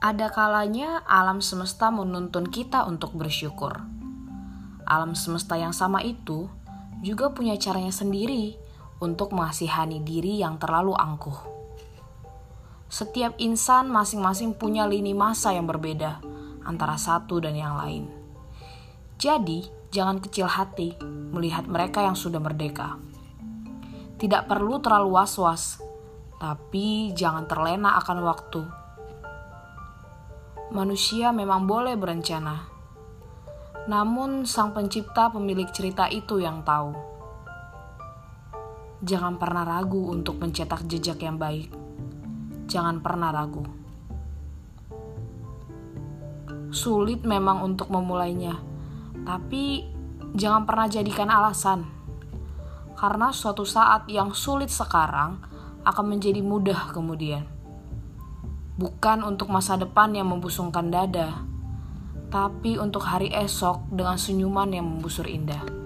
Ada kalanya alam semesta menuntun kita untuk bersyukur. Alam semesta yang sama itu juga punya caranya sendiri untuk mengasihani diri yang terlalu angkuh. Setiap insan masing-masing punya lini masa yang berbeda antara satu dan yang lain. Jadi, jangan kecil hati melihat mereka yang sudah merdeka. Tidak perlu terlalu was-was, tapi jangan terlena akan waktu manusia memang boleh berencana. Namun, Sang Pencipta, pemilik cerita itu yang tahu. Jangan pernah ragu untuk mencetak jejak yang baik. Jangan pernah ragu. Sulit memang untuk memulainya, tapi jangan pernah jadikan alasan, karena suatu saat yang sulit sekarang akan menjadi mudah kemudian bukan untuk masa depan yang membusungkan dada, tapi untuk hari esok dengan senyuman yang membusur indah.